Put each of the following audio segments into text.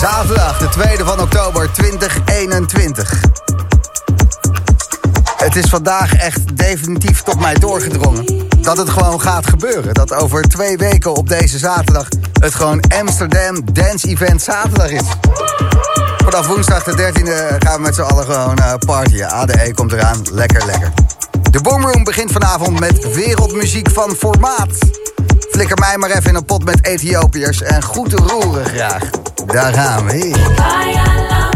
Zaterdag, de 2e van oktober 2021. Het is vandaag echt definitief tot mij doorgedrongen. Dat het gewoon gaat gebeuren. Dat over twee weken op deze zaterdag het gewoon Amsterdam Dance Event zaterdag is. Vanaf woensdag de 13e gaan we met z'n allen gewoon uh, partyen. ADE komt eraan. Lekker, lekker. De Boomroom begint vanavond met wereldmuziek van formaat. Flikker mij maar even in een pot met Ethiopiërs en goed te roeren graag. Daar gaan we.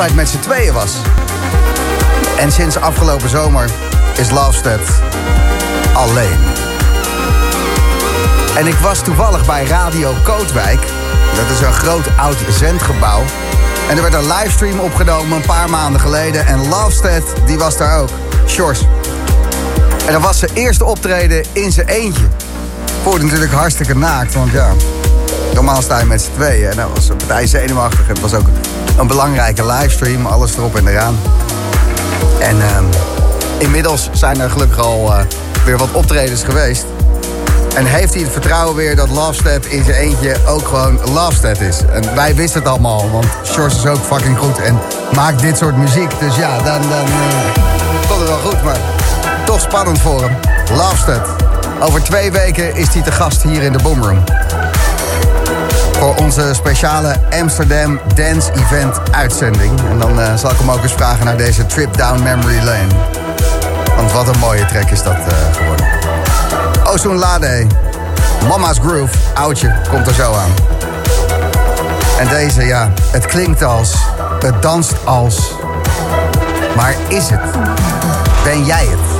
Altijd met z'n tweeën was. En sinds afgelopen zomer is Lovestead alleen. En ik was toevallig bij Radio Kootwijk. Dat is een groot oud zendgebouw. En er werd een livestream opgenomen een paar maanden geleden. En Lovestead, die was daar ook. Shores. En dat was zijn eerste optreden in zijn eentje. Voelde natuurlijk hartstikke naakt, want ja... Normaal sta je met z'n tweeën. En dat was een partij zenuwachtig. Het was ook belangrijke livestream. Alles erop en eraan. En ehm, inmiddels zijn er gelukkig al eh, weer wat optredens geweest. En heeft hij het vertrouwen weer dat Lovestead in zijn eentje ook gewoon Lovestead is. En wij wisten het allemaal, want Shores is ook fucking goed en maakt dit soort muziek. Dus ja, dan, dan uh, komt het wel goed, maar toch spannend voor hem. Lovestead. Over twee weken is hij te gast hier in de Boomroom. Voor onze speciale Amsterdam Dance Event uitzending. En dan uh, zal ik hem ook eens vragen naar deze trip down memory lane. Want wat een mooie track is dat uh, geworden. Ozone Lade, Mama's Groove, oudje, komt er zo aan. En deze, ja, het klinkt als, het danst als. Maar is het? Ben jij het?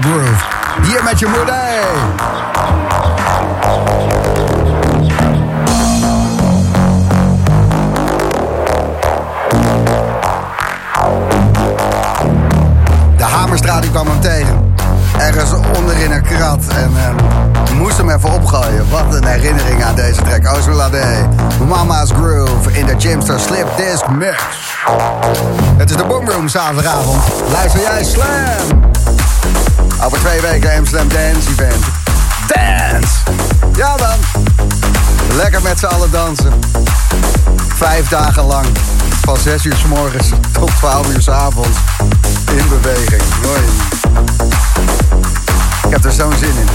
Groove. Hier met je moeder. De Hamerstraat die kwam hem tegen. Ergens onderin een krat. En ehm, moest hem even opgooien. Wat een herinnering aan deze track. Ozolade. Mama's Groove in de Jimster Slip Disc Mix. Het is de Boomroom zaterdagavond. Luister jij Slam. Over twee weken Amsterdam Dance Event. Dance! Ja dan. Lekker met z'n allen dansen. Vijf dagen lang. Van 6 uur s morgens tot 12 uur s avonds. In beweging. Mooi. Ik heb er zo'n zin in.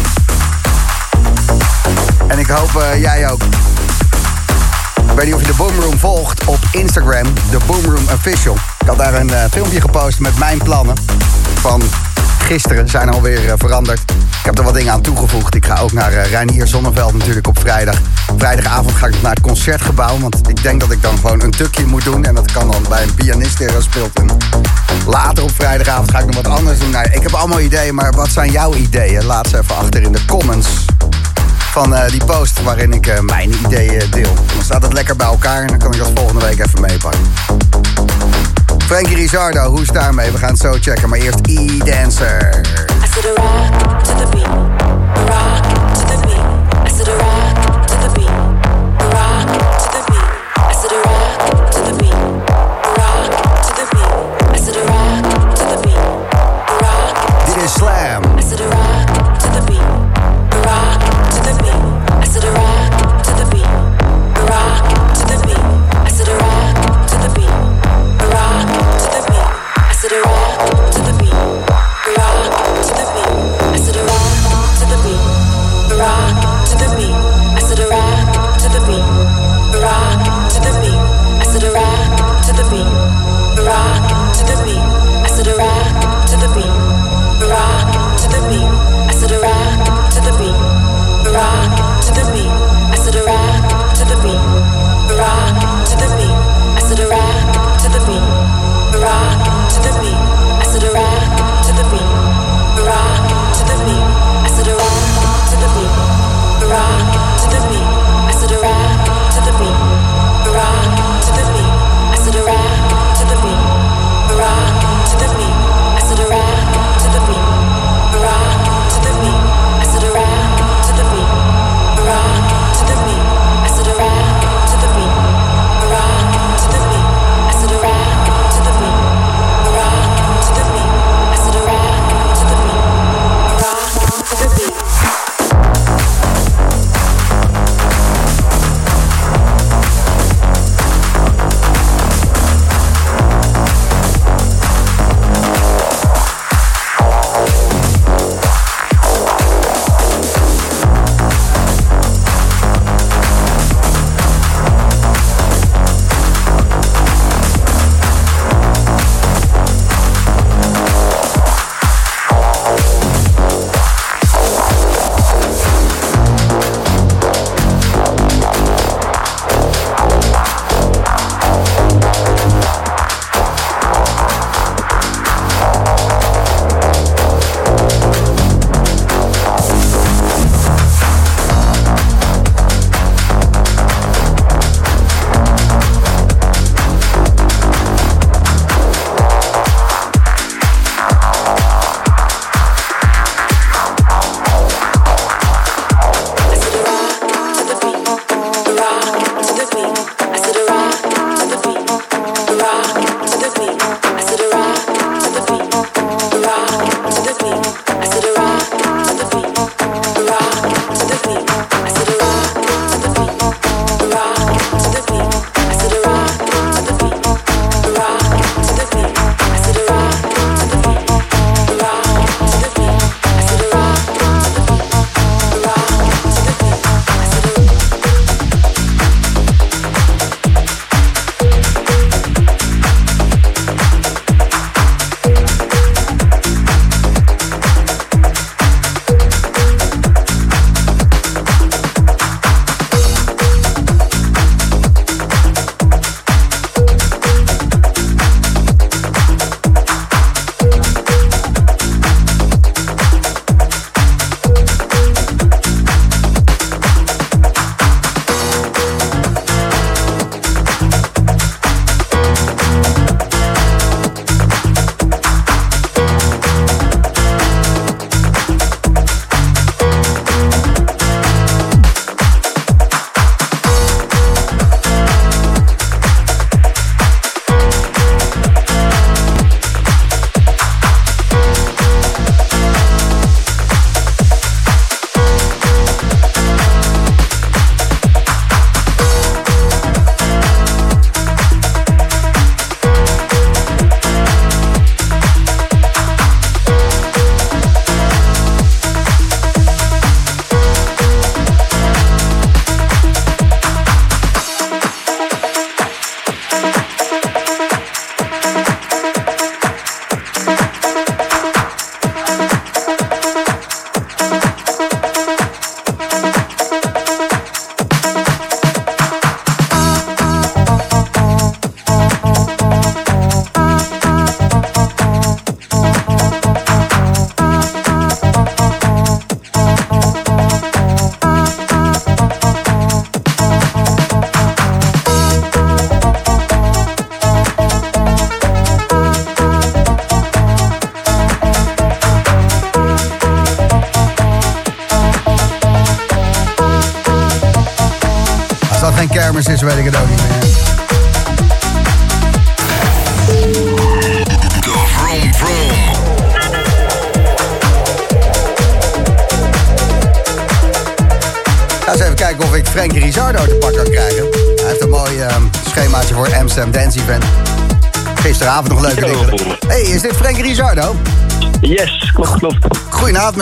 En ik hoop eh, jij ook. Ik weet niet of je de Boomroom volgt op Instagram, de Boomroom Official. Ik had daar een eh, filmpje gepost met mijn plannen van gisteren. Zijn alweer eh, veranderd. Ik heb er wat dingen aan toegevoegd. Ik ga ook naar uh, Reinier Zonneveld natuurlijk op vrijdag. Vrijdagavond ga ik naar het concertgebouw. Want ik denk dat ik dan gewoon een tukje moet doen. En dat kan dan bij een pianist die er speelt. Later op vrijdagavond ga ik nog wat anders doen. Nou, ik heb allemaal ideeën, maar wat zijn jouw ideeën? Laat ze even achter in de comments van eh, die post waarin ik mijn ideeën deel. Dan staat het lekker bij elkaar en dan kan ik dat volgende week even meepakken. Frankie Rizardo, hoe is daarmee? We gaan het zo checken, maar eerst E-Dancer.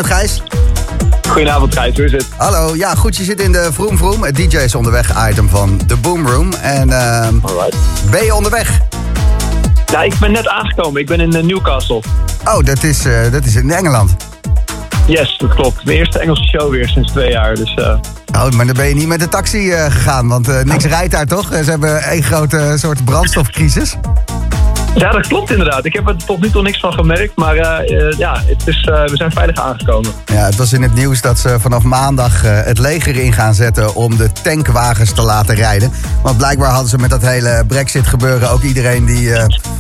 Met Gijs. Goedenavond, Gijs. Hoe is het? Hallo, ja goed, je zit in de Vroom Vroom, het DJ is onderweg item van de Boom Room. En ehm, Alright. ben je onderweg? Ja, ik ben net aangekomen. Ik ben in eh, Newcastle. Oh, dat is, eh, dat is in Engeland. Yes, dat klopt. De eerste Engelse show weer sinds twee jaar. Dus eh, Oh, maar dan ben je niet met de taxi gegaan, want niks rijdt daar toch? Ze hebben één grote soort brandstofcrisis. Ja, dat klopt inderdaad. Ik heb er tot nu toe niks van gemerkt. Maar eh, eh, ja, het is, eh, we zijn veilig aangekomen. Ja, het was in het nieuws dat ze vanaf maandag het leger in gaan zetten om de tankwagens te laten rijden. Want blijkbaar hadden ze met dat hele brexit gebeuren ook iedereen die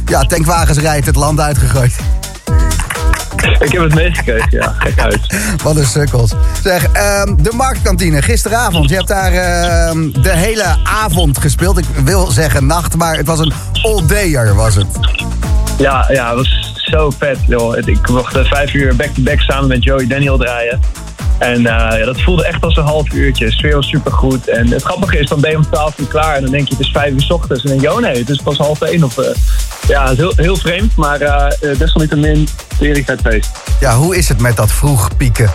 ja, tankwagens rijdt het land uitgegooid. Ik heb het meegekregen, ja. Gek uit. Wat een sukkels. Zeg, ehm, de marktkantine, gisteravond. Je hebt daar ehm, de hele avond gespeeld. Ik wil zeggen nacht, maar het was een all-dayer was het. Ja, ja, het was zo vet. Joh. Ik mocht eh, vijf uur back-to-back samen met Joey Daniel draaien. En eh, ja, dat voelde echt als een half uurtje. De sfeer was supergoed. En het grappige is, dan ben je om 12 uur klaar. En dan denk je, het is vijf uur 's ochtends. En dan denk je, oh nee, het is pas half één. Of, eh, ja, heel, heel vreemd. Maar eh, desalniettemin, tering vet feest. Ja, hoe is het met dat vroeg pieken?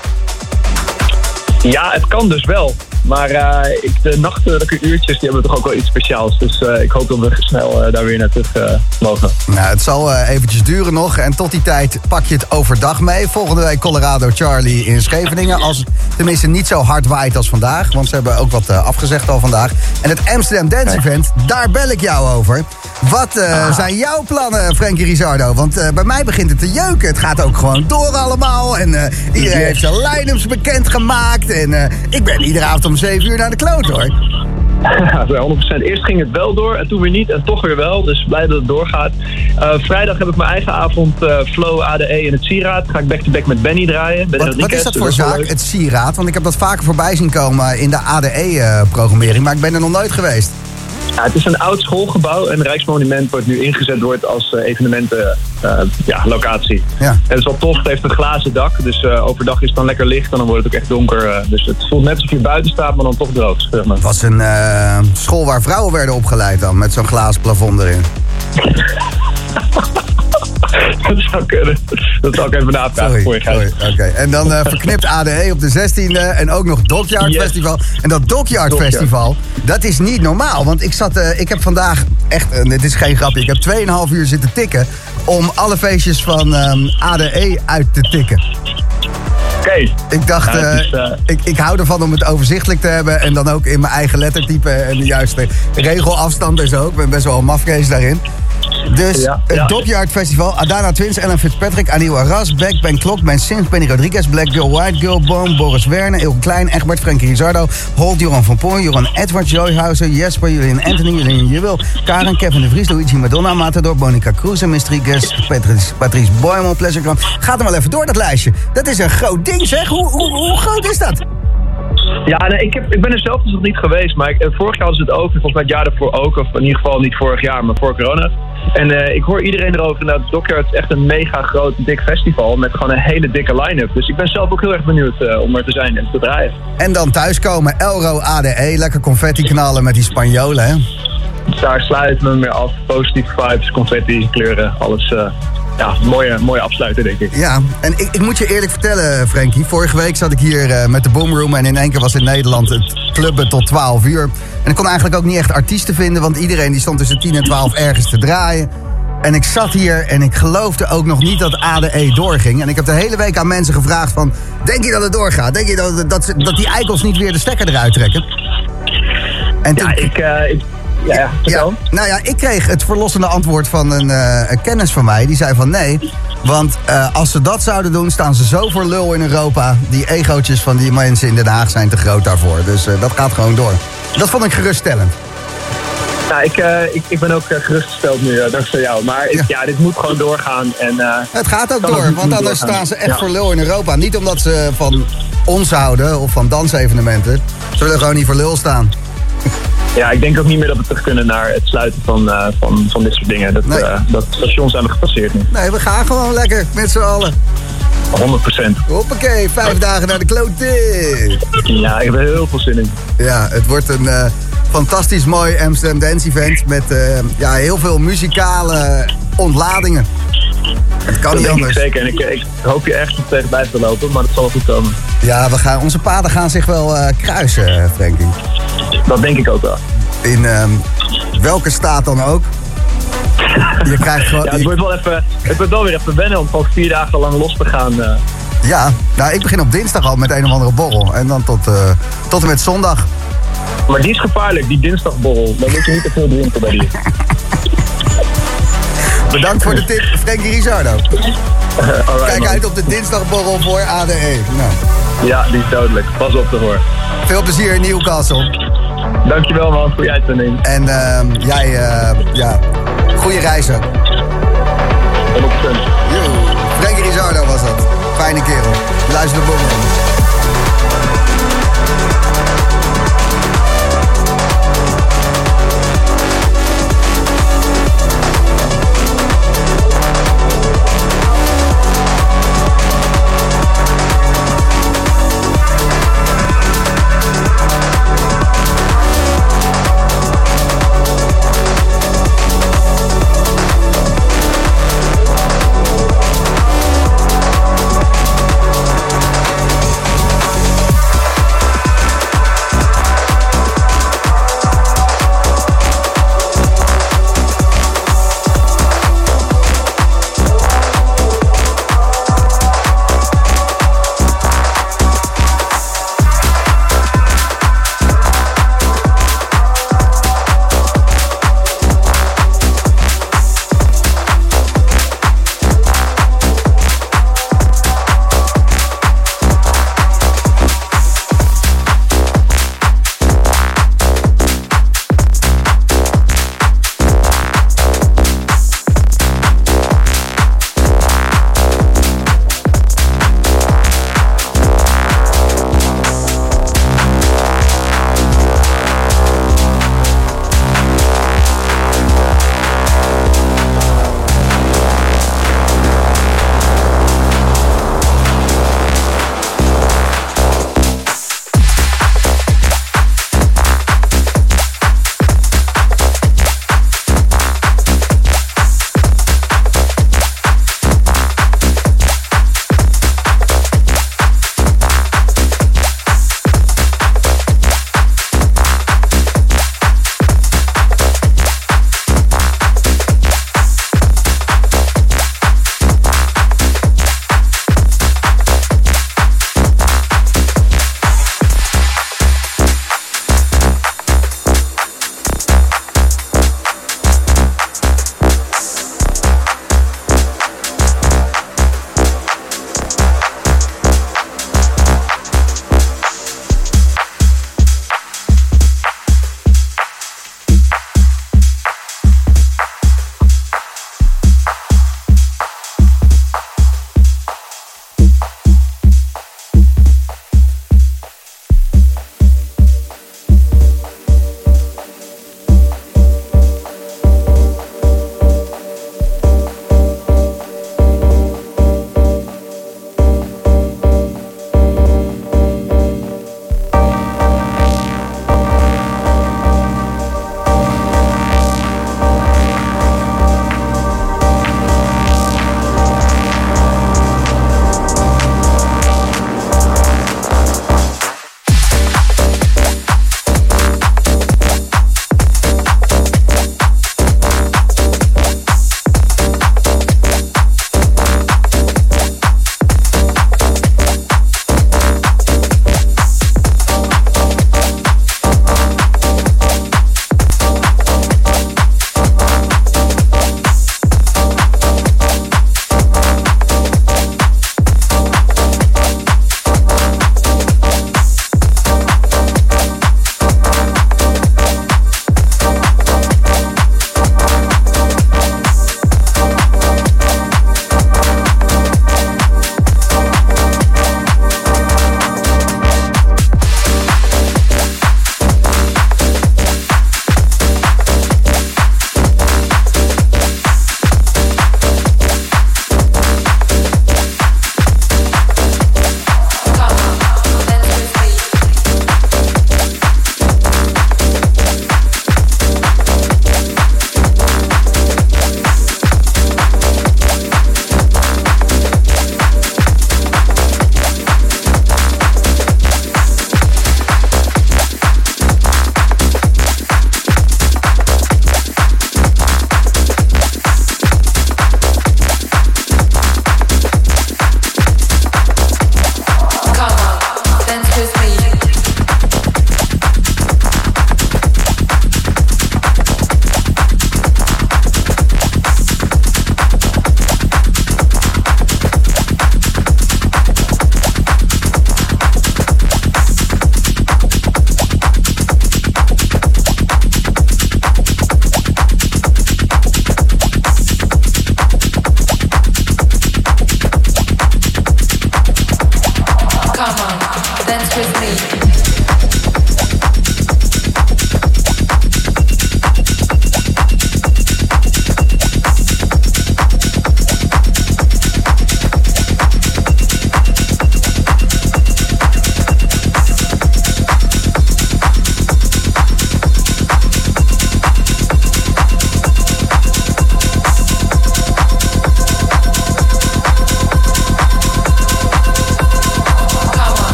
Ja, het kan dus wel. Maar eh, ik, de nachtelijke uurtjes die hebben toch ook wel iets speciaals. Dus eh, ik hoop dat we snel eh, daar weer naar terug mogen. Nou, het zal eventjes duren nog. En tot die tijd pak je het overdag mee. Volgende week Colorado Charlie in Scheveningen. Als het tenminste niet zo hard waait als vandaag. Want ze hebben ook wat afgezegd al vandaag. En het Amsterdam Dance Event, daar bel ik jou over. Wat eh, zijn jouw plannen, Frankie Rizardo? Want eh, bij mij begint het te jeuken. Het gaat ook gewoon door allemaal. En eh, iedereen heeft zijn line-ups bekendgemaakt. En ik ben iedere avond om 7 uur naar de kloot, hoor. Ja, 100%. Eerst ging het wel door en toen weer niet en toch weer wel. Dus blij dat het doorgaat. Vrijdag heb ik mijn eigen avond Flow ADE in het Sieraad. Ga ik back-to-back met Benny draaien. Ben Wat, wat is dat voor zaak, het sieraad? Want ik heb dat vaker voorbij zien komen in de ADE-programmering, maar ik ben er nog nooit geweest. Ja, het is een oud schoolgebouw en Rijksmonument wordt nu ingezet wordt als eh, evenementen eh, ja, locatie. Ja. En het is wel tof, het heeft een glazen dak, dus eh, overdag is het dan lekker licht en dan wordt het ook echt donker. eh, dus het voelt net alsof je buiten staat, maar dan toch droog. Zeg maar. Het was een eh, school waar vrouwen werden opgeleid dan, met zo'n glazen plafond erin. dat zou kunnen. Dat zal ik even Sorry, voor je. Oké, en dan eh, verknipt ADE op de 16e en ook nog Dockyard Yes. Festival. En dat Dockyard Dockyard. Festival, dat is niet normaal. Want ik zat, eh, ik heb vandaag, echt, en dit is geen grapje, ik heb 2,5 uur zitten tikken om alle feestjes van ehm, ADE uit te tikken. Oké. Ik dacht, eh, is, eh, ik, ik hou ervan om het overzichtelijk te hebben. En dan ook in mijn eigen lettertype en de juiste regelafstand en zo. Ik ben best wel een mafkees daarin. Dus Ja, het ja. Festival. Adana Twins, Ellen Fitzpatrick, Anil Arras, Beck, Ben Klok, Ben Sims, Benny Rodriguez, Black Girl, White Girl, Boom, Boris Werner, Ilke Klein, Egbert, Frankie Rizardo, Holt, Joran van Poorn, Joran Edward, Joyhauser, Jesper, Julian Anthony, Julian Jewel, Karen, Kevin de Vries, Luigi Madonna, Matador, Monica Cruz en Mystery Guest, Patrice, Patrice Boymel, Pleasuregram. Gaat er wel even door, dat lijstje. Dat is een groot ding, zeg. Hoe, hoe, hoe groot is dat? Ja, nee, ik, heb, ik ben er zelf dus nog niet geweest, maar ik, eh, vorig jaar hadden ze het ook. en Volgens mij het jaar ervoor ook, of in ieder geval niet vorig jaar, maar voor corona. En eh, ik hoor iedereen erover. Inderdaad, Dockyard is echt een mega groot, dik festival met gewoon een hele dikke line-up. Dus ik ben zelf ook heel erg benieuwd eh, om er te zijn en te draaien. En dan thuiskomen, Elro ADE, lekker confetti knallen met die Spanjolen, hè? Daar sluiten we mee af. Positieve vibes, confetti, kleuren, alles. Ja, mooie, mooie afsluiter, denk ik. Ja, en ik, ik moet je eerlijk vertellen, Frankie. Vorige week zat ik hier eh, met de Boomroom en in één keer was in Nederland het clubben tot 12 uur. En ik kon eigenlijk ook niet echt artiesten vinden, want iedereen die stond tussen 10 en 12 ergens te draaien. En ik zat hier en ik geloofde ook nog niet dat ADE doorging. En ik heb de hele week aan mensen gevraagd van... Denk je dat het doorgaat? Denk je dat, dat, dat die eikels niet weer de stekker eruit trekken? En toen, Ja, ik... eh, ik ja, ja, ja, nou ja, ik kreeg het verlossende antwoord van een, eh, een kennis van mij. Die zei van nee, want eh, als ze dat zouden doen... staan ze zo voor lul in Europa. Die egootjes van die mensen in Den Haag zijn te groot daarvoor. Dus eh, dat gaat gewoon door. Dat vond ik geruststellend. Nou, ik, ik, ik ben ook gerustgesteld nu, dankzij jou. Maar ik, Ja. ja. dit moet gewoon doorgaan. En, Het gaat ook door, want anders doorgaan. staan ze echt Ja. voor lul in Europa. Niet omdat ze van ons houden of van dansevenementen. Ze willen gewoon niet voor lul staan. Ja, ik denk ook niet meer dat we terug kunnen naar het sluiten van, eh, van, van dit soort dingen. Dat, Nee. eh, dat station zijn we gepasseerd nu. Nee, we gaan gewoon lekker met z'n allen. 100 procent. Hoppakee, vijf dagen naar de klote. Ja, ik heb er heel veel zin in. Ja, het wordt een eh, fantastisch mooi Amsterdam Dance Event met eh, ja, heel veel muzikale ontladingen. Het kan Dat niet anders. zeker. En ik, ik hoop je echt tegen bij te lopen, maar dat zal goed komen. Ja, we gaan, onze paden gaan zich wel eh, kruisen, eh, Frankie. Dat denk ik ook wel. In ehm, welke staat dan ook. Je krijgt gewoon... Ja, het je- wordt wel, even, het wordt wel weer even wennen om gewoon vier dagen lang los te gaan. ja, nou, ik begin op dinsdag al met een of andere borrel. En dan tot, tot en met zondag. Maar die is gevaarlijk, die dinsdagborrel. Dan moet je niet te veel drinken bij die. Bedankt voor de tip, Frankie Rizardo. Alright, Kijk man. uit op de dinsdagborrel voor ADE. Nou, Ja, die is dodelijk. Pas op te hoor. veel plezier in Newcastle. Dankjewel man voor je uitzending. En ehm, jij, eh, ja, goede reizen. 100%. Yo, Frankie Rizardo was dat. Fijne kerel. Luister de boven.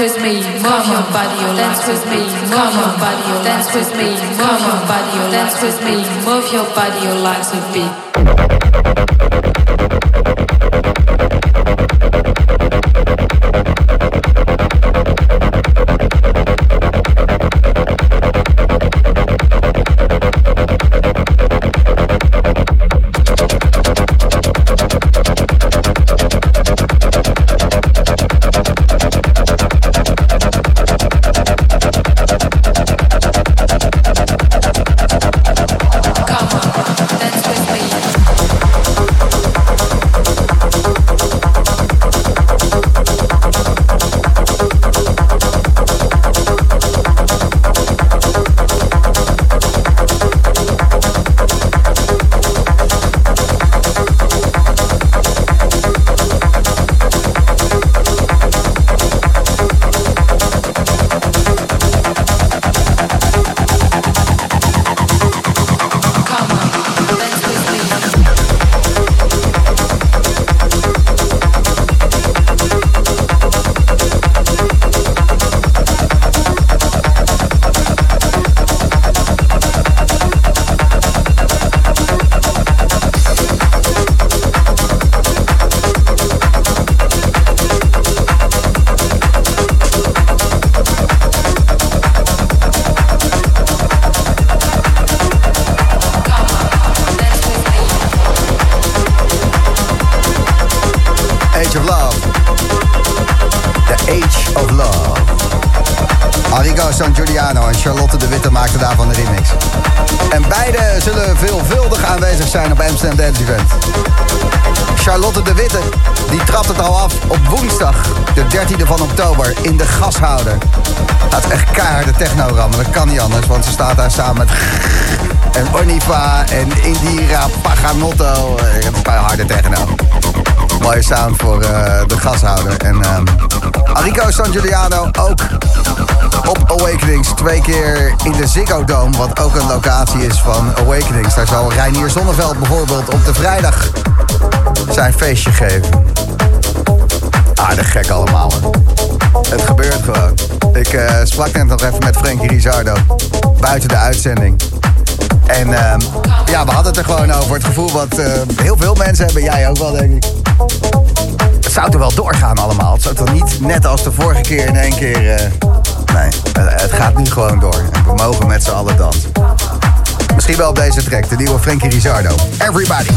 With me, move your body, dance with me, staat daar samen met en Onifa en Indira Paganotto. Eh, Het is bij harde techno. Mooie sound voor eh, de gashouder. En ehm Arico San Giuliano ook op Awakenings. Twee keer in de Ziggo Dome, wat ook een locatie is van Awakenings. Daar zal Reinier Zonneveld bijvoorbeeld op de vrijdag zijn feestje geven. Aardig gek allemaal. Het gebeurt gewoon. Ik eh, sprak net nog even met Frankie Rizardo. Buiten de uitzending. En ehm, ja, we hadden het er gewoon over. Het gevoel wat eh, heel veel mensen hebben. Jij ook wel, denk ik. Het zou toch wel doorgaan allemaal. Het zou toch niet net als de vorige keer in één keer... eh, nee, het, het gaat nu gewoon door. En we mogen met z'n allen dansen. Misschien wel op deze track. De nieuwe Frankie Rizardo. Everybody.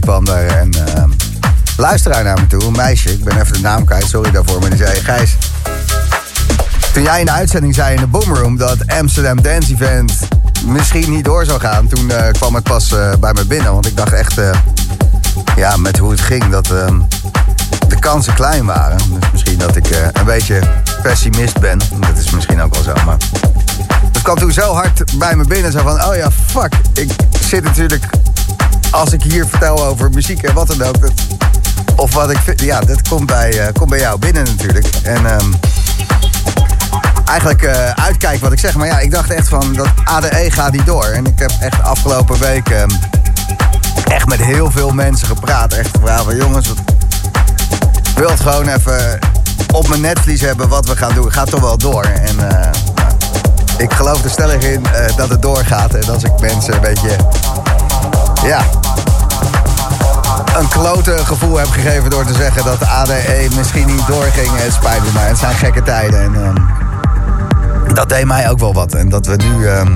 Demonstratie kwam er een ehm, luisteraar naar me toe. Een meisje. Ik ben even de naam kwijt. Sorry daarvoor. Maar die zei, Gijs... Toen jij in de uitzending zei in de Boomroom dat Amsterdam Dance Event misschien niet door zou gaan, toen eh, kwam het pas eh, bij me binnen. Want ik dacht echt, eh, ja, met hoe het ging, dat ehm, de kansen klein waren. Dus misschien dat ik een beetje pessimist ben. Dat is misschien ook wel zo, maar... Het kwam toen zo hard bij me binnen. Zo van, oh ja, fuck. Ik zit natuurlijk... Als ik hier vertel over muziek en wat dan ook... Of wat ik vind... Ja, dat komt bij, eh, komt bij jou binnen natuurlijk. En... ehm, eigenlijk eh uitkijken wat ik zeg. Maar ja, ik dacht echt van dat ADE gaat niet door. En ik heb echt afgelopen week ehm, echt met heel veel mensen gepraat. Echt gevraagd van jongens, wat- ik wil het gewoon even op mijn netvlies hebben wat we gaan doen. Gaat toch wel door. En eh, ik geloof er stellig in dat het doorgaat. En als ik mensen een beetje, ja, een klote gevoel heb gegeven door te zeggen dat de ADE misschien niet doorging. Het spijt maar, het zijn gekke tijden. En ehm, dat deed mij ook wel wat. En dat we nu ehm,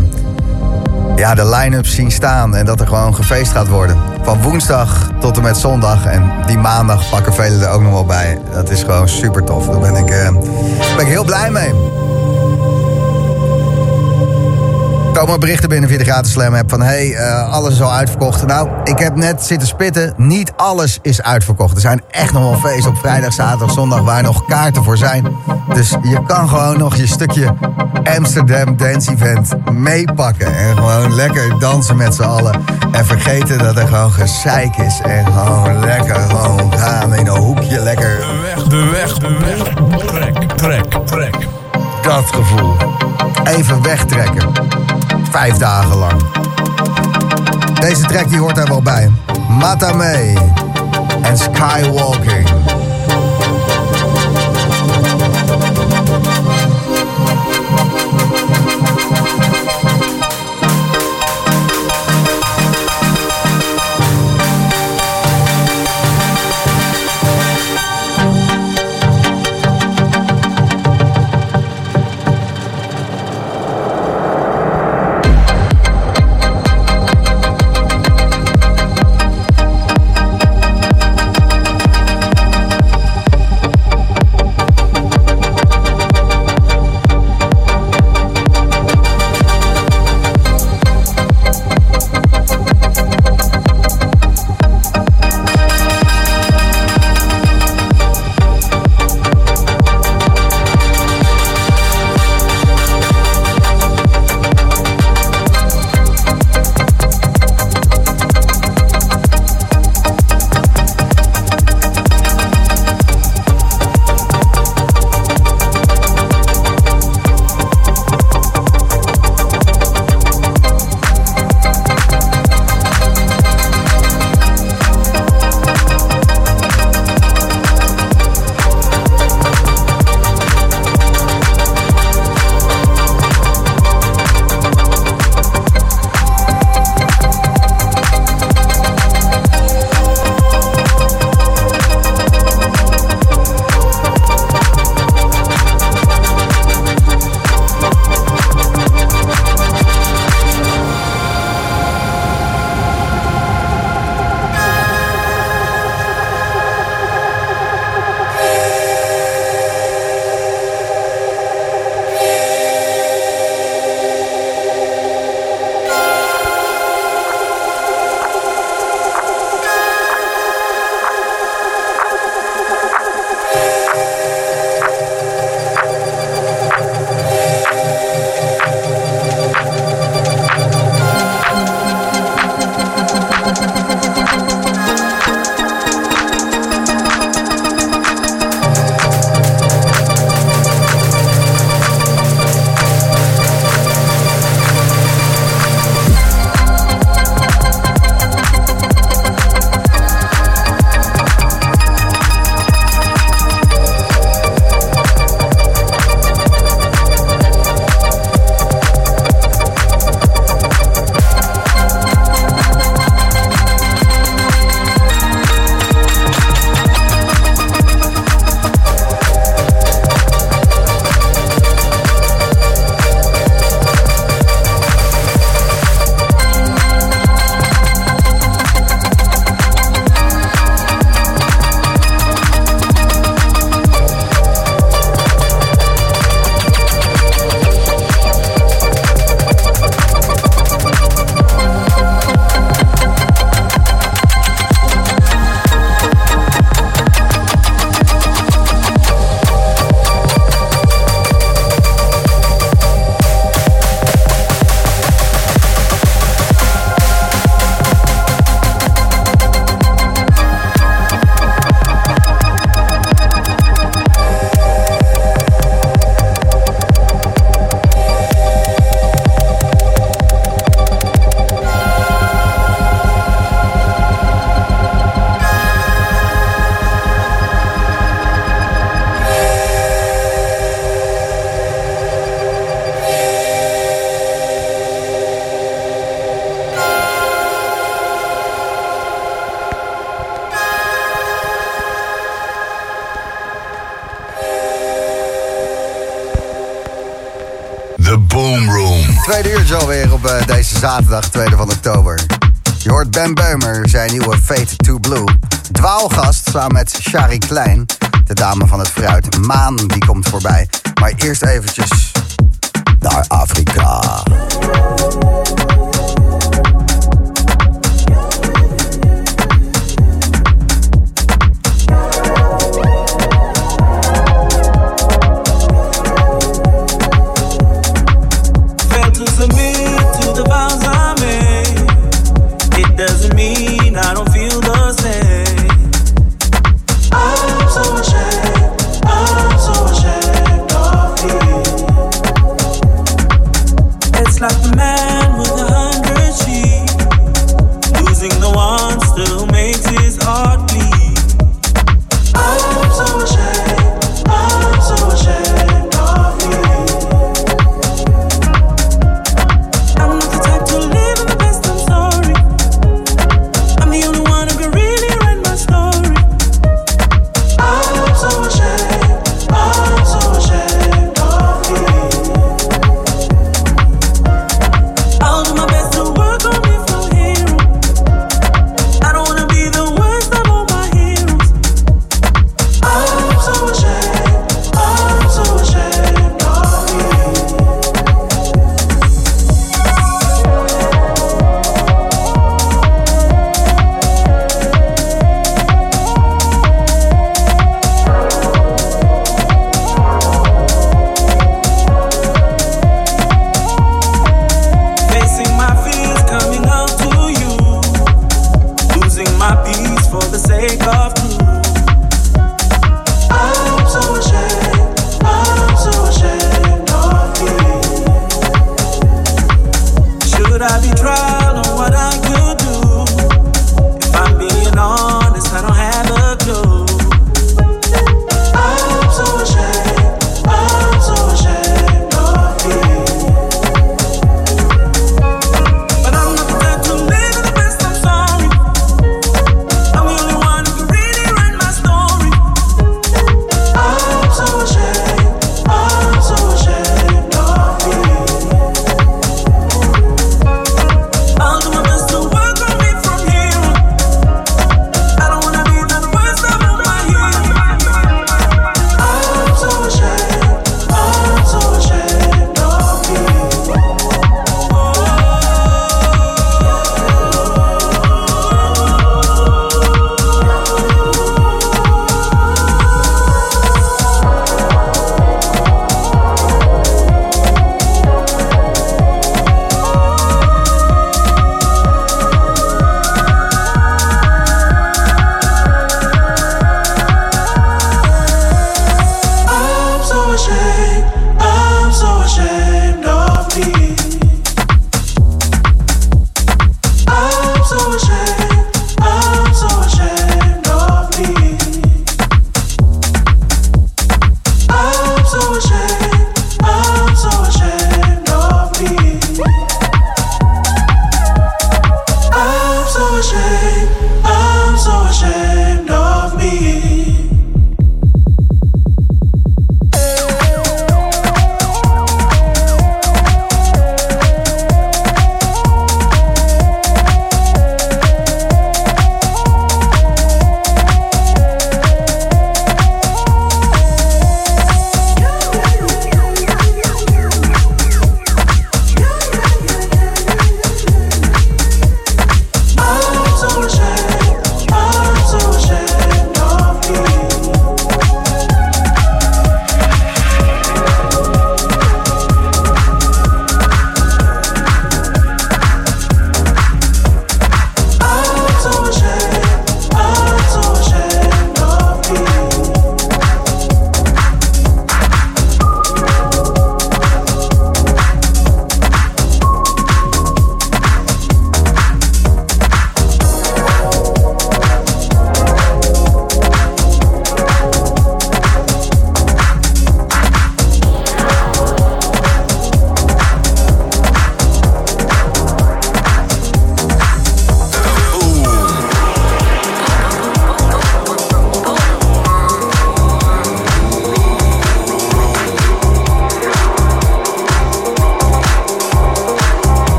ja, de line-up zien staan en dat er gewoon gefeest gaat worden. Van woensdag tot en met zondag. En die maandag pakken velen er ook nog wel bij. Dat is gewoon super tof. Daar ben ik, eh, ben ik heel blij mee. Komen berichten binnen via de gratis slam app van... hey, eh, alles is al uitverkocht. Nou, ik heb net zitten spitten. Niet alles is uitverkocht. Er zijn echt nog wel feesten op vrijdag, zaterdag, zondag... waar nog kaarten voor zijn. Dus je kan gewoon nog je stukje Amsterdam Dance Event meepakken. En gewoon lekker dansen met z'n allen. En vergeten dat er gewoon gezeik is. En gewoon lekker gewoon gaan in een hoekje. Lekker De weg, de weg, de weg. Trek, trek, trek. dat gevoel. Even wegtrekken. Vijf dagen lang. Deze track die hoort daar wel bij. Matame en Skywalking. Klein, de dame van het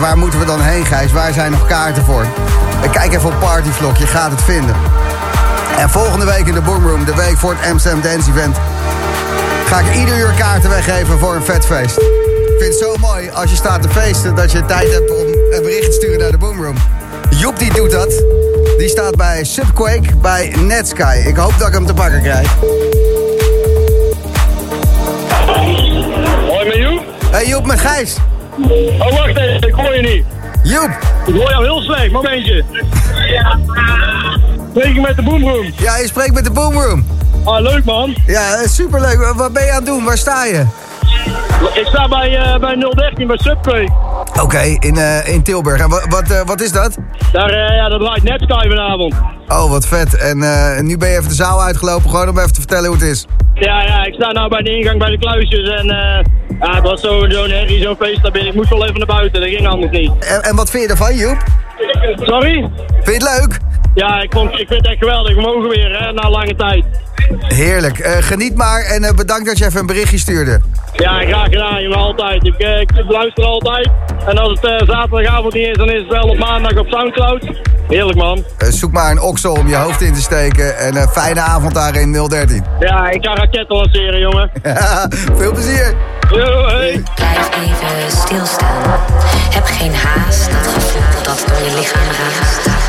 Waar moeten we dan heen, Gijs? Waar zijn nog kaarten voor? Kijk even op Partyvlog, je gaat het vinden. En volgende week in de Boomroom, de week voor het Amsterdam Dance Event... ga ik ieder uur kaarten weggeven voor een vet feest. Ik vind het zo mooi als je staat te feesten... dat je tijd hebt om een bericht te sturen naar de Boomroom. Joep die doet dat. Die staat bij Subquake bij Netsky. Ik hoop dat ik hem te pakken krijg. Hoi met Joep. Hey Joep met Gijs. Oh, wacht even, ik hoor je niet. Joep. Ik hoor jou heel slecht, momentje. Spreek je met de boomroom? Ja, je spreekt met de Boomroom. Ah, leuk man. Ja, superleuk. Wat ben je aan het doen? Waar sta je? Ik sta bij, eh, bij 013 bij Subway. Oké, in, eh, in Tilburg. En wat, wat, eh, wat is dat? Daar, ja, dat draait Netsky vanavond. Oh, wat vet. En nu ben je even de zaal uitgelopen, gewoon om even te vertellen hoe het is. Ja, ja, ik sta nou bij de ingang bij de kluisjes en ja, het was zo- zo'n herrie, zo'n feest daar binnen. Ik moest wel even naar buiten, dat ging anders niet. En, en wat vind je ervan, Joep? Sorry? Vind je het leuk? Ja, ik, vond, ik vind het echt geweldig. We mogen weer, hè, na lange tijd. Heerlijk. Eh, geniet maar en eh, bedankt dat je even een berichtje stuurde. Ja, graag gedaan, jongen, altijd. Ik, eh, ik luister altijd. En als het eh, zaterdagavond niet is, dan is het wel op maandag op Soundcloud. Heerlijk, man. Eh, zoek maar een oksel om je hoofd in te steken. En een fijne avond daar in 013. Ja, ik ga raketten lanceren, jongen. Veel plezier. Yo, hey. Blijf even stilstaan. Heb geen haast. Dat gevoel dat door je lichaam raast.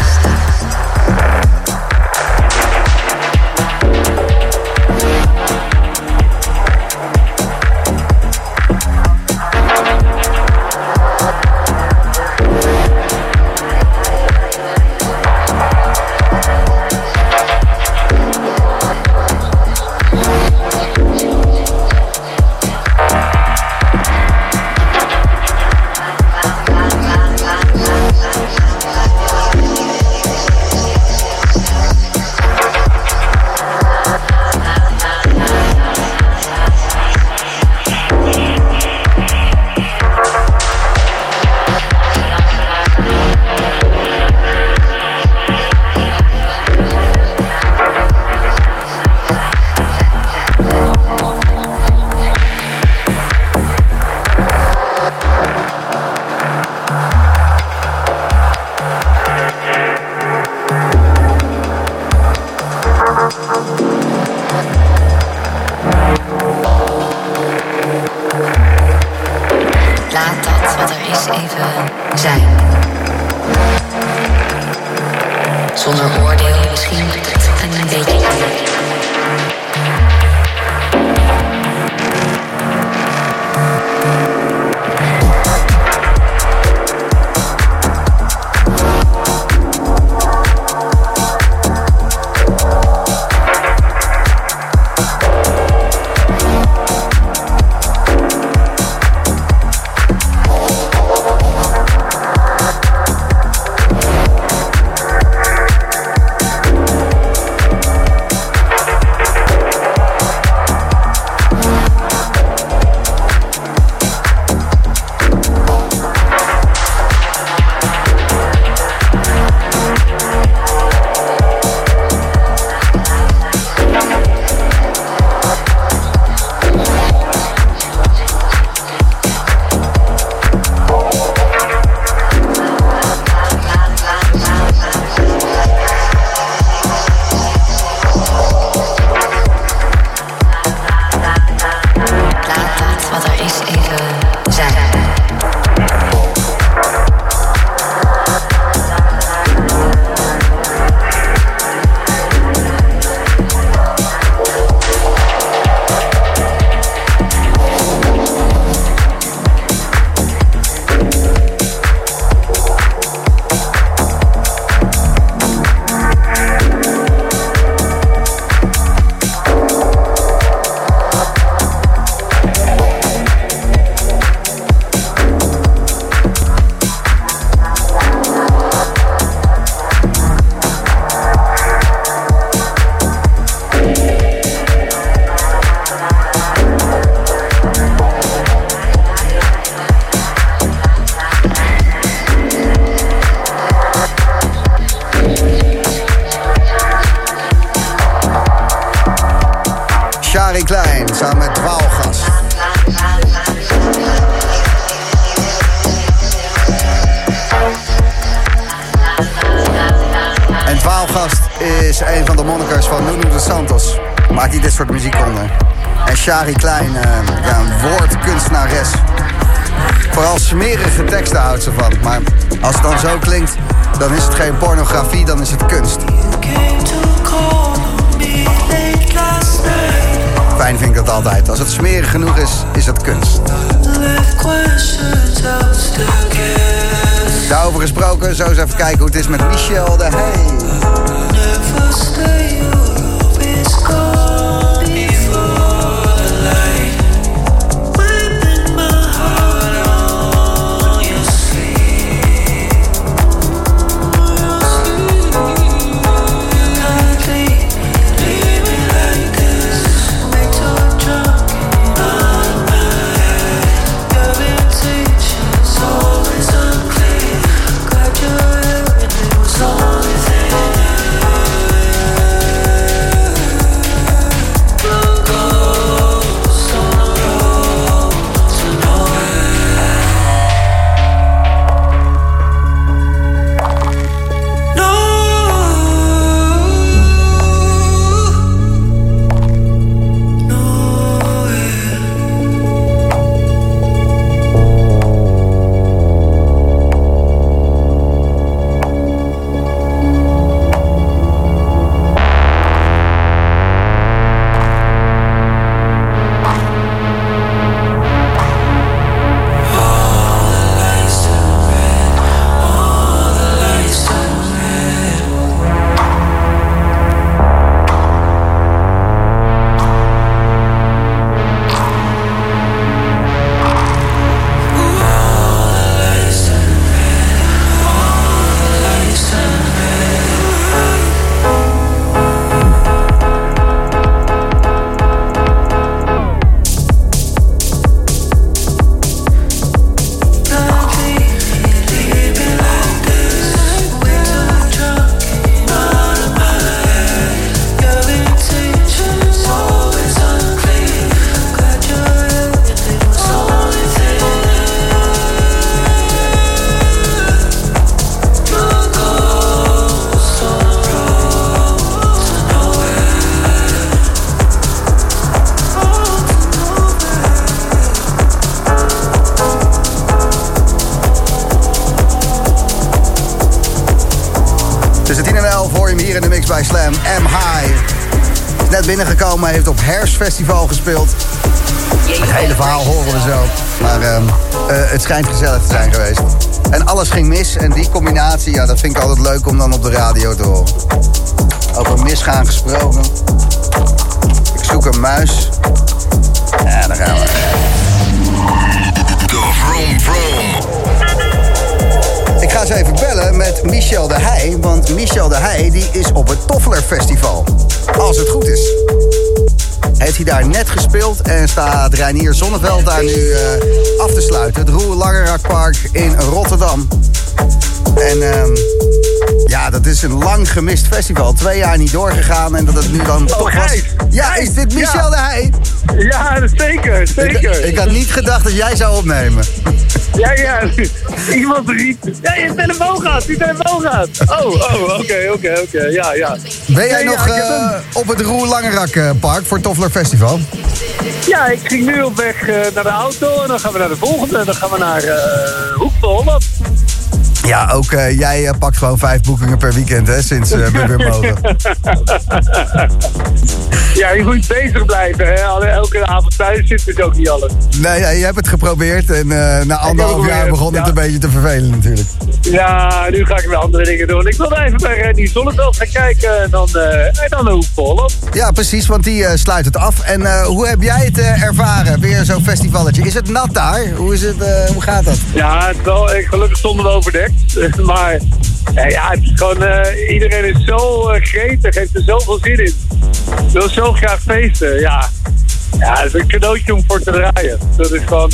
Eh, het schijnt gezellig te zijn geweest. En alles ging mis. En die combinatie, ja, dat vind ik altijd leuk om dan op de radio te horen. Over misgaan gesproken. Ik zoek een muis. Ja, daar gaan we. De Vroom Vroom. Ik ga eens even bellen met Michel de Heij. Want Michel de Heij die is op het Toffler Festival. Als het goed is. Heeft hij daar net gespeeld en staat Reinier Zonneveld daar nu eh, af te sluiten. Het Roel Langerakpark in Rotterdam. En ehm, ja, dat is een lang gemist festival. Twee jaar niet doorgegaan en dat het nu dan toch was. Ja, is dit Michel Ja. de Heij? Ja, zeker, Ik, zeker. ik had niet gedacht dat jij zou opnemen. Ja, ja. Iemand riep. Ja, je telefoon gaat, je telefoon gaat. Oh, oh, oké, oké, oké. Ja, ja. Ben jij Nee, nog ja, eh, op het Roel Langerakpark voor het Toffler Festival? Ja, ik ging nu op weg eh, naar de auto en dan gaan we naar de volgende. En dan gaan we naar eh Hoek van Holland. Ja, ook eh, jij eh, pakt gewoon vijf boekingen per weekend, hè, sinds eh, we weer mogen. Ja, je moet bezig blijven. Hè? Elke avond thuis zit is ook niet alles. Nee, ja, je hebt het geprobeerd en eh, na anderhalf jaar begon het een beetje te vervelen natuurlijk. Ja, nu ga ik weer andere dingen doen. Ik wilde even bij Randy Zonneveld gaan kijken en dan, eh en dan. Ja, precies, want die eh, sluit het af. En hoe heb jij het ervaren, weer zo'n festivalletje? Is het nat daar? Hoe, is het, hoe gaat dat? Ja, het wel, gelukkig stonden we overdekt. Maar ja, het is gewoon, iedereen is zo gretig, heeft er zoveel zin in. Wil zo graag feesten, ja. Ja, het is een cadeautje om voor te draaien. Dat is gewoon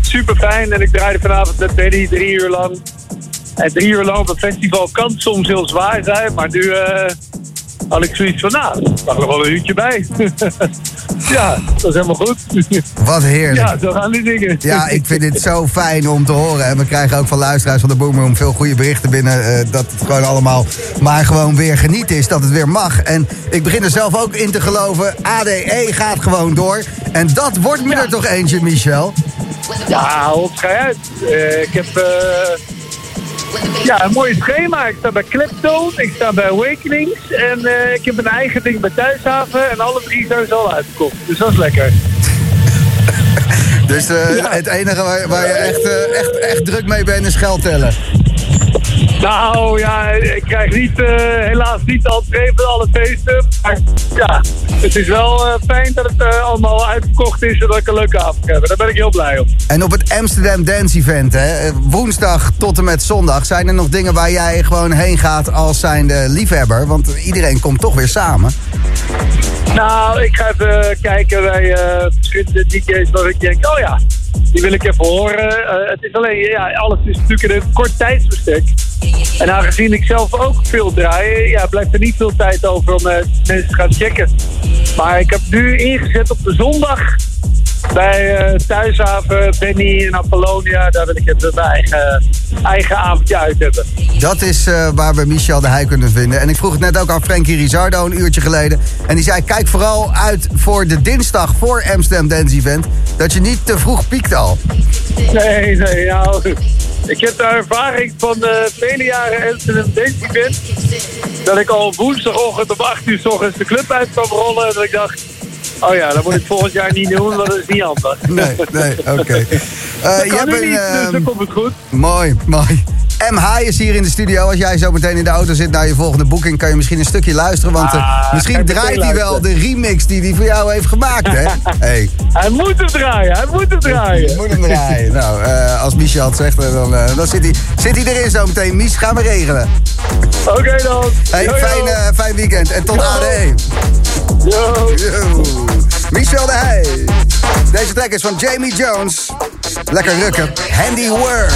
super fijn. En ik draaide vanavond met Benny drie uur lang. En drie uur lang op een festival kan soms heel zwaar zijn, maar nu, eh, had ik zoiets van, nou, er mag nog wel een uurtje bij. ja, dat is helemaal goed. Wat heerlijk. ja, zo gaan die dingen. Ja, ik vind dit zo fijn om te horen. En we krijgen ook van luisteraars van de Boomroom veel goede berichten binnen. eh, dat het gewoon allemaal maar gewoon weer genieten is. Dat het weer mag. En ik begin er zelf ook in te geloven. ADE gaat gewoon door. En dat wordt me er toch eentje, Michel. Ja, hop, ga uit. Eh, ik heb eh, ja, een mooi schema. Ik sta bij Kleptone, ik sta bij Awakenings en eh, ik heb een eigen ding bij Thuishaven. En alle drie zijn ze al uitgekocht. Dus dat is lekker. Dus eh, het enige waar, waar je echt, eh, echt, echt druk mee bent is geld tellen. Nou ja, ik krijg niet, eh, helaas niet de entree van alle feesten. Maar ja, het is wel eh, fijn dat het eh, allemaal uitverkocht is en dat ik een leuke avond heb. Daar ben ik heel blij om. En op het Amsterdam Dance Event, hè, eh, woensdag tot en met zondag, zijn er nog dingen waar jij gewoon heen gaat als zijnde liefhebber? Want iedereen komt toch weer samen. Nou, ik ga even kijken bij verschillende DJ's waar ik denk, oh ja, die wil ik even horen. Het is alleen, ja, alles is natuurlijk in een kort tijdsbestek. En aangezien ik zelf ook veel draai, ja, blijft er niet veel tijd over om mensen te gaan checken. Maar ik heb nu ingezet op de zondag bij eh, Thuishaven, Benny en Apollonia. Daar wil ik even mijn eigen, eigen avondje uit hebben. Dat is eh, waar we Michel de Heij kunnen vinden. En ik vroeg het net ook aan Frankie Rizardo een uurtje geleden. En die zei, kijk vooral uit voor de dinsdag voor Amsterdam Dance Event. Dat je niet te vroeg piekt al. Nee, nee, nou, ik heb de ervaring van eh, vele jaren Amsterdam Dance Event. Dat ik al woensdagochtend om 8 uur 's ochtends de club uit kwam rollen. En dat ik dacht, oh ja, dat moet ik volgend jaar niet doen, want dat is niet handig. Nee, nee, oké. Eh, je kan hebt nu een, niet, dus ehm, dan komt het goed. Mooi, mooi. MH is hier in de studio. Als jij zo meteen in de auto zit naar je volgende boeking... kan je misschien een stukje luisteren. Want eh, Ah, misschien draait hij wel de remix die hij voor jou heeft gemaakt, hè? Hey, Hij moet hem draaien, hij moet hem draaien. moet hem draaien. Nou, eh, als Michel het zegt, eh, dan, eh, dan zit, hij, zit hij erin zo meteen. Mies, gaan we regelen. Oké dan. Hey, Yo, yo. fijn, eh, fijn weekend. En tot Yo. ADE. Yo. Michel de Heij. Deze track is van Jamie Jones. Lekker rukken. Handy work.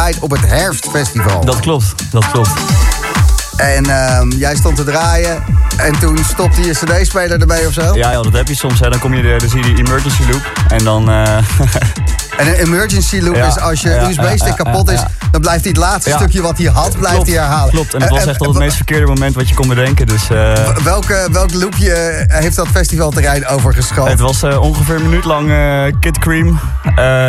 Gedraaid op het Herfstfestival. Dat klopt, dat klopt. En ehm, jij stond te draaien en toen stopte je cd-speler ermee of zo? Ja, joh, dat heb je soms. Hè. Dan, kom je de, dan zie je die emergency loop. En dan... eh, En een emergency loop Ja, is als je ja, USB-stick ja, kapot is, dan blijft hij het laatste stukje wat hij had, blijft klopt, hij herhalen. Klopt, en het Eh, was eh, echt al het meest verkeerde moment wat je kon bedenken. Dus Welke, welk loopje heeft dat festivalterrein overgeschoten? het was ongeveer een minuut lang eh, Kid Cream,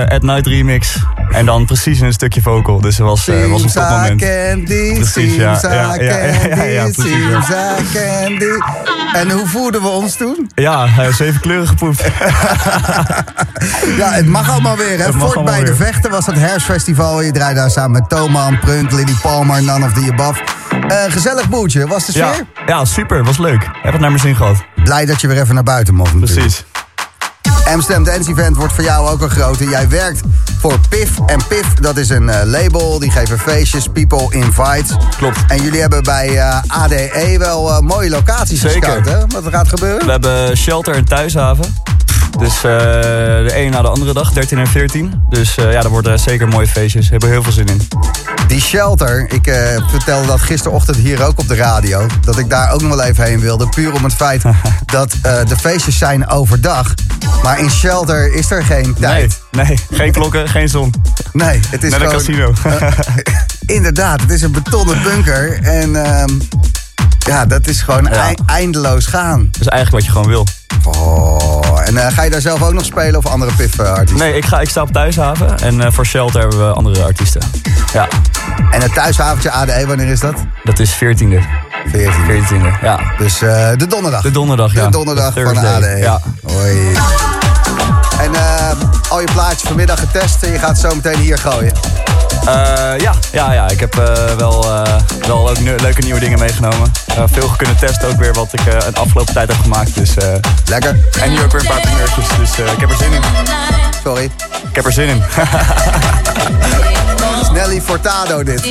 At Night remix. En dan precies in een stukje vocal. Dus het was, eh, was een topmoment. candy, Precies, ja, ja, ja, ja, precies. En hoe voelden we ons toen? Ja, heeft zeven kleuren gepoept. Ja, het mag allemaal weer. Hè? Allemaal bij de. Vechten was het herfstfestival. Je draaide daar samen met Toman, Prunt, Lily Palmer, None of the Above. Eh, gezellig boeltje. Was de Ja, sfeer? ja, super. Was leuk. Heb het naar mijn zin gehad. Blij dat je weer even naar buiten mocht natuurlijk. Precies. Amsterdam Dance Event wordt voor jou ook een grote. Jij werkt voor PIF. En PIF, dat is een eh, label. Die geven feestjes, People Invites. Klopt. En jullie hebben bij eh, ADE wel eh, mooie locaties Zeker. gescout, hè? Wat er gaat gebeuren? We hebben shelter en thuishaven. Dus eh, de ene na de andere dag, 13 en 14. Dus eh, ja, er worden zeker mooie feestjes. We hebben er heel veel zin in. Die shelter, ik eh, vertelde dat gisterochtend hier ook op de radio. Dat ik daar ook nog wel even heen wilde. Puur om het feit dat de feestjes zijn overdag. Maar in shelter is er geen Nee, tijd. nee, geen klokken, geen zon. Nee, het is Net een gewoon... casino. Inderdaad, het is een betonnen bunker. En ehm, ja, dat is gewoon Ja. eindeloos gaan. Dat is eigenlijk wat je gewoon wil. Oh, en eh, ga je daar zelf ook nog spelen of andere PIF-artiesten? Nee, ik, ga, ik sta op thuishaven. En eh, voor shelter hebben we andere artiesten. Ja, En het thuisavondje ADE, wanneer is dat? dat is 14e. 14. 14e, ja. Dus eh, de donderdag. De donderdag, ja. De donderdag De van de ADE. Ja. Hoi. En al je plaatjes vanmiddag getest en je gaat zo meteen hier gooien. Eh, ja, ja, ja, ik heb eh, wel, eh, wel ook leuke nieuwe dingen meegenomen. Veel kunnen testen ook weer wat ik de afgelopen tijd heb gemaakt. Dus, Lekker. en nu ook weer een paar primeurtjes. Dus ik heb er zin in. Sorry. Ik heb er zin in. Nelly Fortado dit.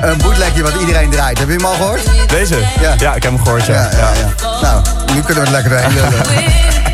Een bootlegje wat iedereen draait. Heb je hem al gehoord? Deze? Ja. Ja, ik heb hem gehoord, ja. Ja, ja, ja. Nou, nu kunnen we het lekker doorheen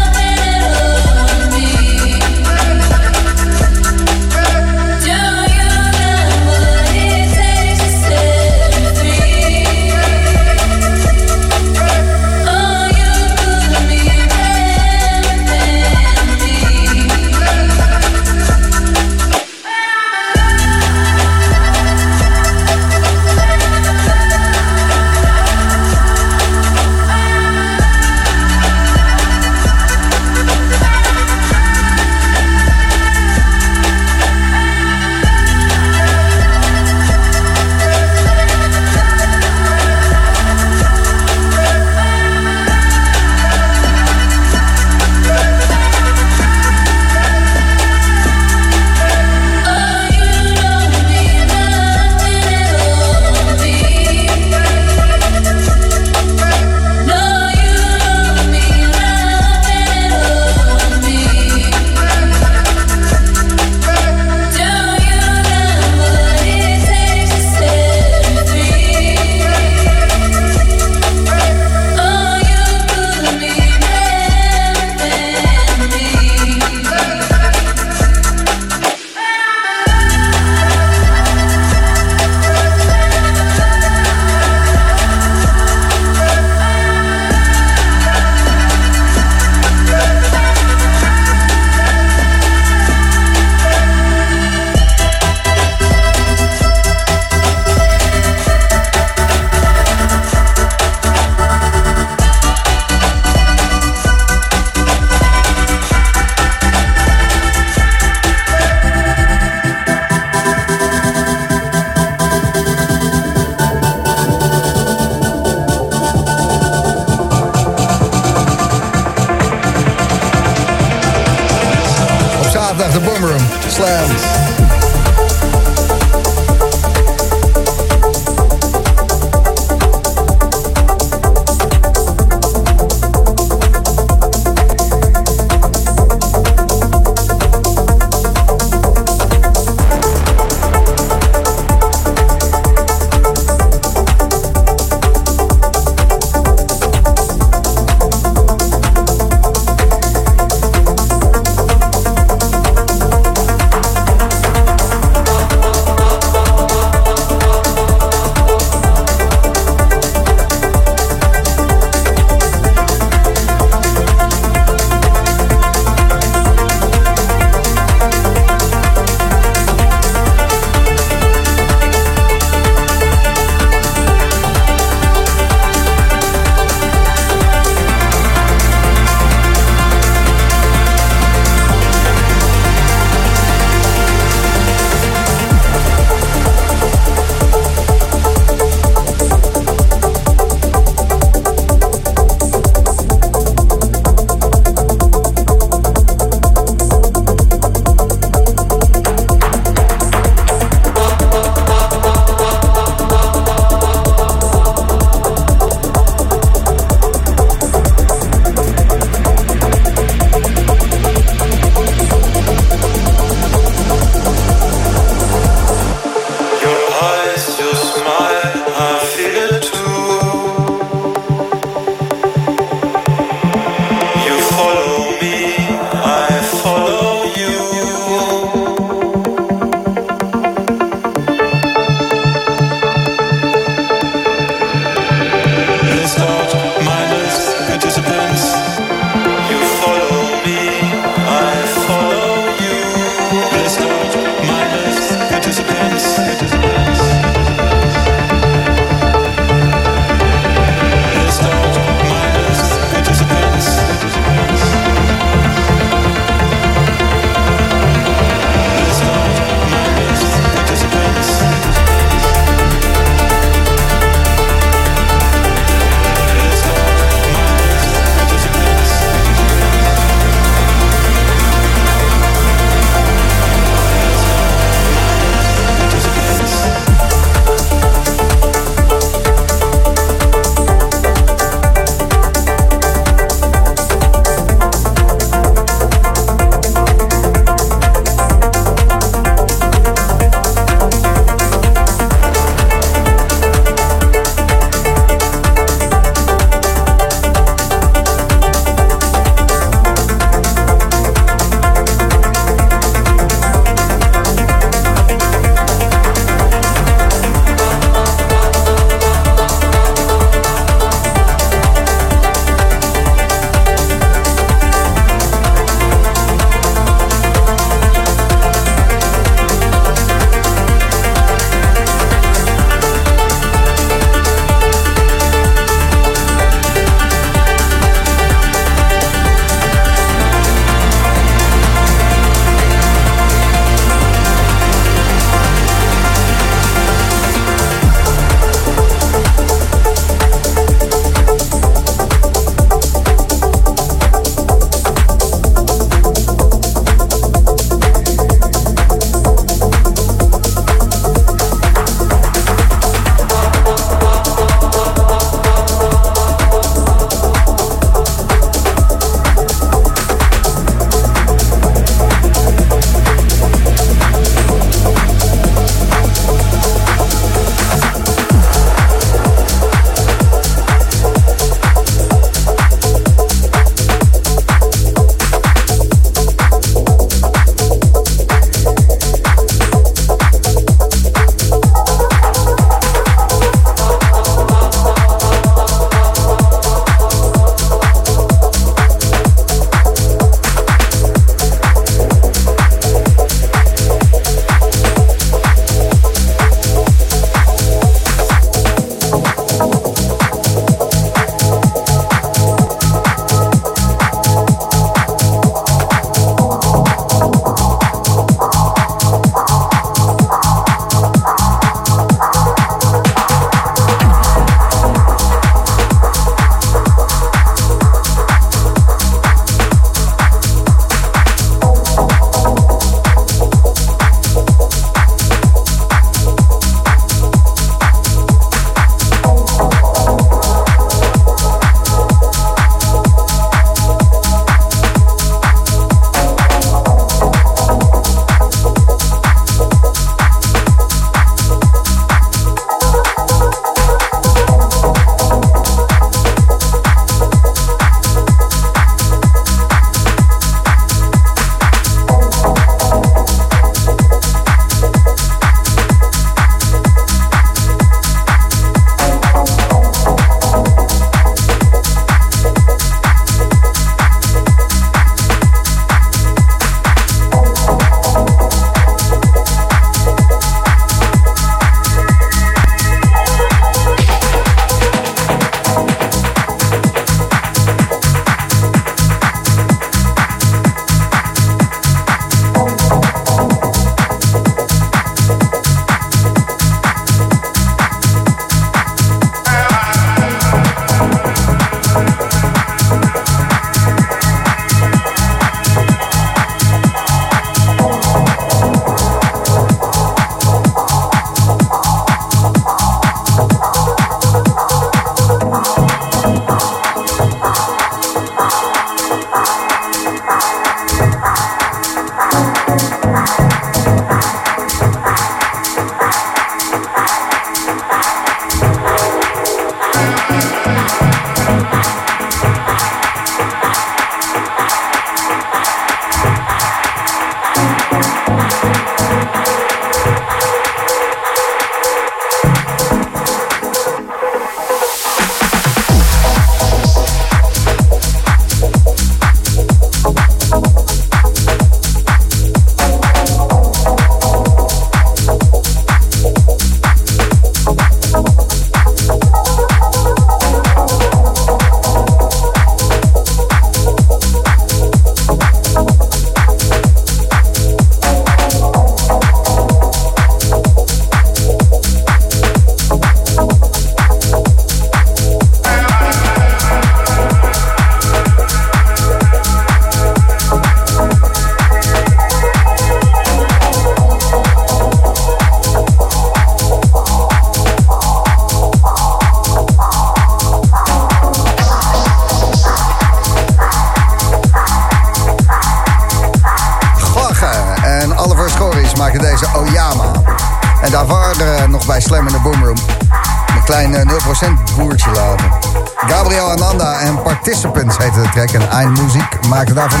track. En Eindmuziek maakte daarvan